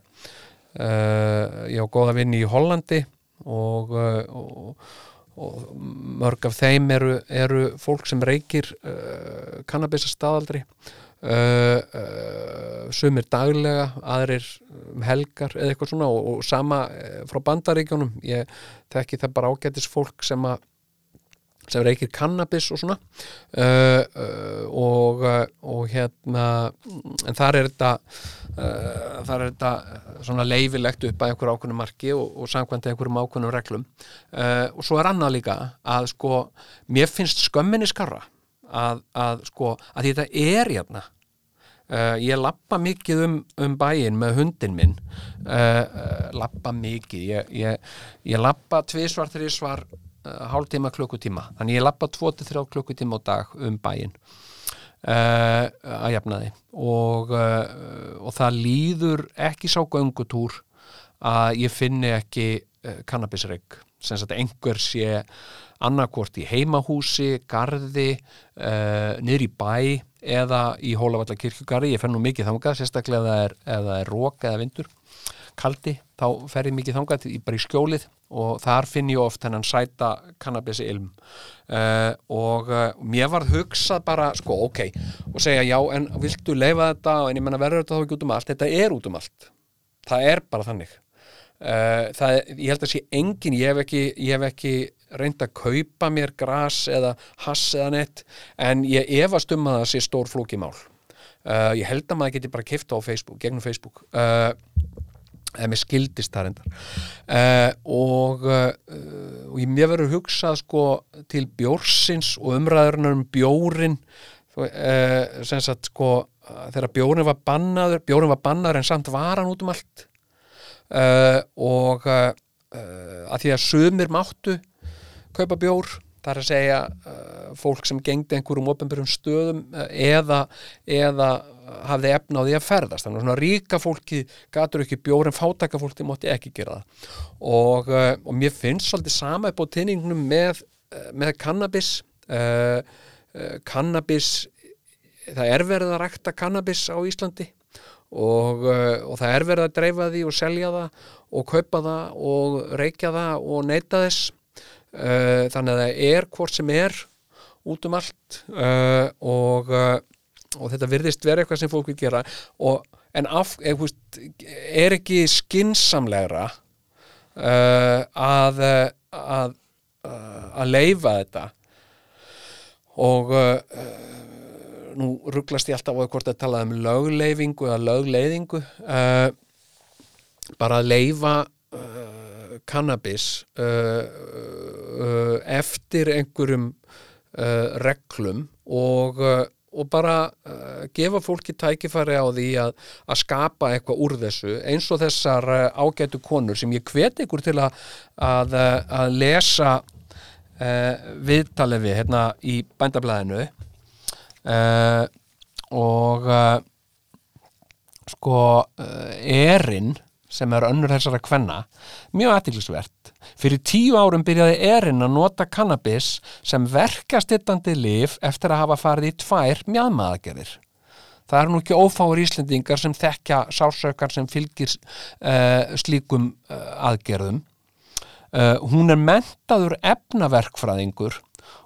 ég á góða vini í Hollandi og, og, og mörg af þeim eru, eru fólk sem reykir uh, kannabisa staðaldri. Uh, uh, sumir daglega aðrir um helgar eða eitthvað svona og, og sama uh, frá bandaríkjónum ég þekki það bara ágætis fólk sem að sem reykir kannabis og svona. Uh, uh, og, uh, og hérna en þar er þetta uh, þar er þetta svona leifilegt upp að einhverju ákveðnum marki og, og samkvæmt einhverjum ákveðnum reglum. Uh, og svo er annað líka að sko mér finnst skömminni skarra að, að sko að þetta er hérna. Uh, ég lappa mikið um, um bæinn með hundin minn. Uh, lappa mikið. Ég, ég, ég lappa tvisvar þrísvar uh, hálftíma klukkutíma. Þannig ég lappa 2-3 klukkutíma á dag um bæinn uh, að jafnaði. Og, uh, og það líður ekki sá göngutúr að ég finni ekki uh, kannabisreik sem sagt einhver sé annarkvort í heimahúsi, niður í bæ eða í Hólavalla kirkjugarði ég fer nú mikið þangað, sérstaklega það er rók eða vindur kaldi, þá fer ég mikið þangað í, bara í skjólið og þar finn ég oft hennan sæta kannabisi ilm. Uh, og uh, mér var hugsað bara, sko, ok og segja, já, en viltu leifa þetta? En ég menna verður þetta þá ekki út um allt? Þetta er út um allt, það er bara þannig. Uh, það, ég held að sé engin, ég hef ekki, ég hef ekki reynd að kaupa mér gras eða hass eða nett en ég efast um að það sé stór flóki mál. Uh, ég held að maður geti bara kifta á Facebook, gegnum Facebook. Uh, eða mér skildist það reyndar. Uh, og, uh, og ég verður hugsað sko til bjórsins og umræðurinnar um bjórin uh, sem sagt sko þegar bjórin var bannaður bjórin var bannaður en samt var hann út um allt. Og að því að sumir máttu kaupa bjór þar að segja uh, fólk sem gengdi einhverjum opinbjörnum stöðum uh, eða, eða hafði efna á því að ferðast. Þannig að svona ríka fólki gatur ekki bjór en fátaka fólki mátti ekki gera það. Og, uh, og mér finnst svolítið sama upp á tinningnum með, uh, með kannabis uh, kannabis það er verið að rækta kannabis á Íslandi og, og það er verið að dreifa því og selja það og kaupa það og reykja það og neyta þess. Uh, þannig að það er hvort sem er út um allt uh, og, uh, og þetta virðist vera eitthvað sem fólk vil gera og, en af, eð, veist, er ekki skinsamlegra uh, að að, að leifa þetta? Og uh, nú rugglast ég alltaf á hvort að tala um lögleifingu eða lögleiðingu uh, bara að leifa cannabis uh, eftir einhverjum reglum og, og bara uh, gefa fólki tækifæri á því að, að skapa eitthvað úr þessu eins og þessar uh, ágætu konur sem ég hvet ykkur til að, að, uh, að lesa uh, viðtalið við hérna í bændablaðinu. Og sko erinn sem er önnur þessara kvenna mjög aðtiklisvert fyrir tíu árum byrjaði erinn að nota kannabis sem verkastittandi lif eftir að hafa farið í tvær mjadmaðagerðir það eru nú ekki ófáur Íslendingar sem þekkja sársökar sem fylgir uh, slíkum uh, aðgerðum. Uh, hún er mentaður efnaverkfræðingur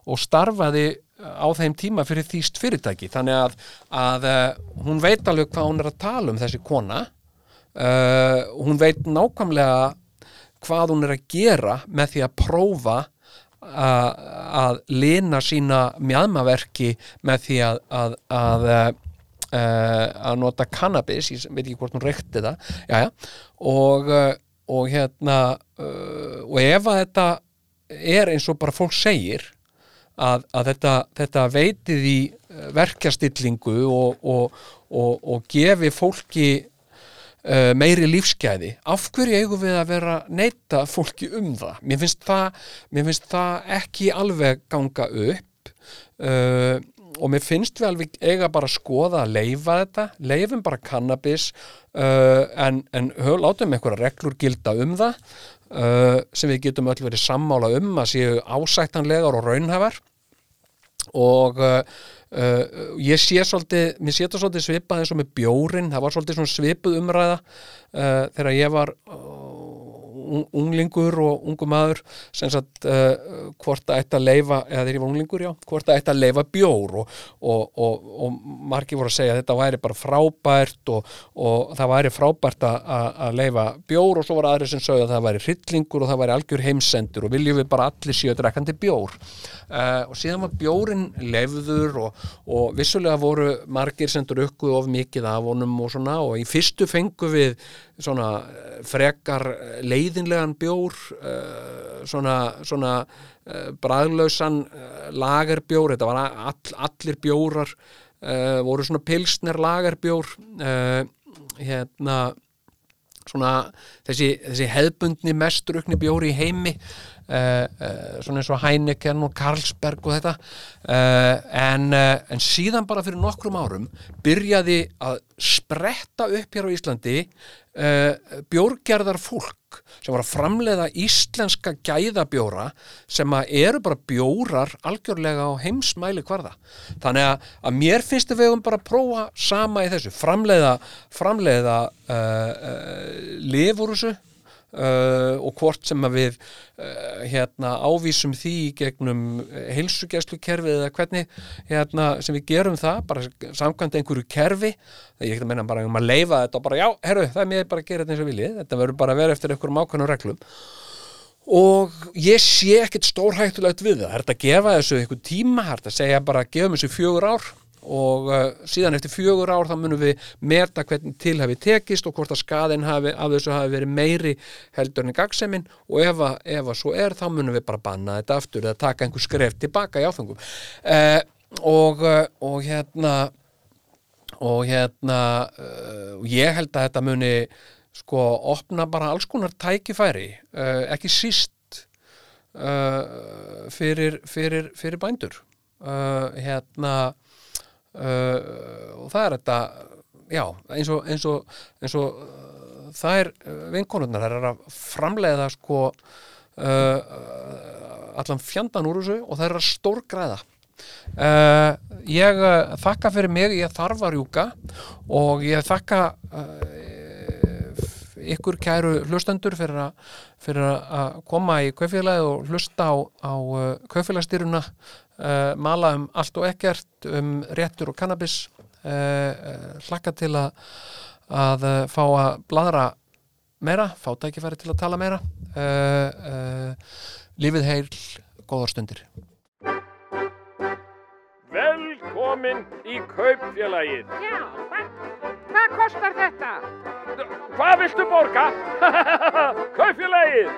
og starfaði á þeim tíma fyrir þýst fyrirtæki. Þannig að, að hún veit alveg hvað hún er að tala um þessi kona uh, hún veit nákvæmlega hvað hún er að gera með því að prófa að, að lina sína mjadmaverki með því að, að, að uh, að nota cannabis, ég veit ekki hvort hún reykti það, já, já, og, og hérna og ef að þetta er eins og bara fólk segir að, þetta, þetta veitið í verkjastillingu og, og, og gefi fólki uh, meiri lífsgæði. Af hverju eigum við að vera neyta fólki um það? Mér finnst það, mér finnst það ekki alveg ganga upp. Uh, og mér finnst við alveg eiga bara að skoða að leifa þetta. Leifum bara cannabis uh, en, en höf, látum einhverja reglur gilda um það uh, sem við getum öll verið sammála um að séu ásættanlegar og raunhafar og uh, uh, ég sé svolítið, mér sé þetta svolítið svipað eins og með bjórin, það var svolítið svipuð umræða uh, þegar ég var unglingur og ungum maður sem sagt uh, hvort að ætta að leifa eða ég var unglingur já, hvort að ætta að leifa bjór og, og, og, og margir voru að segja að þetta væri bara frábært og það væri frábært að, leifa bjór og svo voru aðri sem sögðu að það væri hryllingur og það væri algjör heimsendur og viljum við bara allir síu drekkandi bjór. Uh, og síðan var bjórin leifður og vissulega voru margir sem drukkuð of mikið af honum og svona og í fyrstu fengu við svona frekar leiðinlegan bjór uh, svona, svona uh, bræðlausan lagerbjór, þetta var all, allir bjórar voru svona pilsner lagerbjór hérna svona þessi, þessi hefbundni mestrukni bjóri í heimi svona eins og Heineken og Carlsberg og þetta. En, en síðan bara fyrir nokkrum árum byrjaði að spretta upp hér á Íslandi bjórgerðar fólk sem var að framleiða íslenska gæðabjóra sem að eru bara bjórar algjörlega á heimsmæli hvarða þannig að, að mér finnst við um bara að prófa sama í þessu. Framleiða, framleiða lifur þessu Uh, og hvort sem að við uh, hérna ávísum því gegnum heilsugjæslukerfi eða hvernig hérna, sem við gerum það bara samkvæmt einhverju kerfi. Það ég ekki að menna bara um að leifa þetta og bara já, herru, það er mér bara að gera þetta eins og viljið þetta verður bara að vera eftir einhverjum ákvæmum reglum. Og ég sé ekkert stórhættulegt við það. Það er að gefa þessu einhver tíma það er að segja bara gefa þessu fjögur ár og uh, síðan eftir fjögur ár þá munum við merta hvernig til hafi tekist og hvort að skaðin hafi, af þessu hafi verið meiri heldur en gagseminn og ef að, ef að svo er þá munum við bara banna þetta aftur eða taka einhver skref tilbaka í áfengum uh, og, uh, og hérna og hérna uh, ég held að þetta muni sko opna bara alls konar tækifæri uh, ekki síst uh, fyrir, fyrir, fyrir bændur. Hérna og það er þetta já, eins og, eins og, eins og uh, það er vinkonurnar, það er að framleiða sko allan fjandan úr þessu og það er að stórgræða. Uh, ég uh, þakka fyrir mig, ég þarf að rjúka og ég þakka uh, ykkur kæru hlustendur fyrir, a, fyrir að koma í kaufélagi og hlusta á, á kaufélagstýruna uh, mala um allt og ekkert um réttur og kannabis uh, uh, hlakka til að, að uh, fá að bladra meira, fá tækifæri til að tala meira uh, uh, lífið heil, góðar stundir Velkomin í kaupfélagið. Já, hvað, hvað kostar þetta? Hvað viltu borga? kaupfélagið.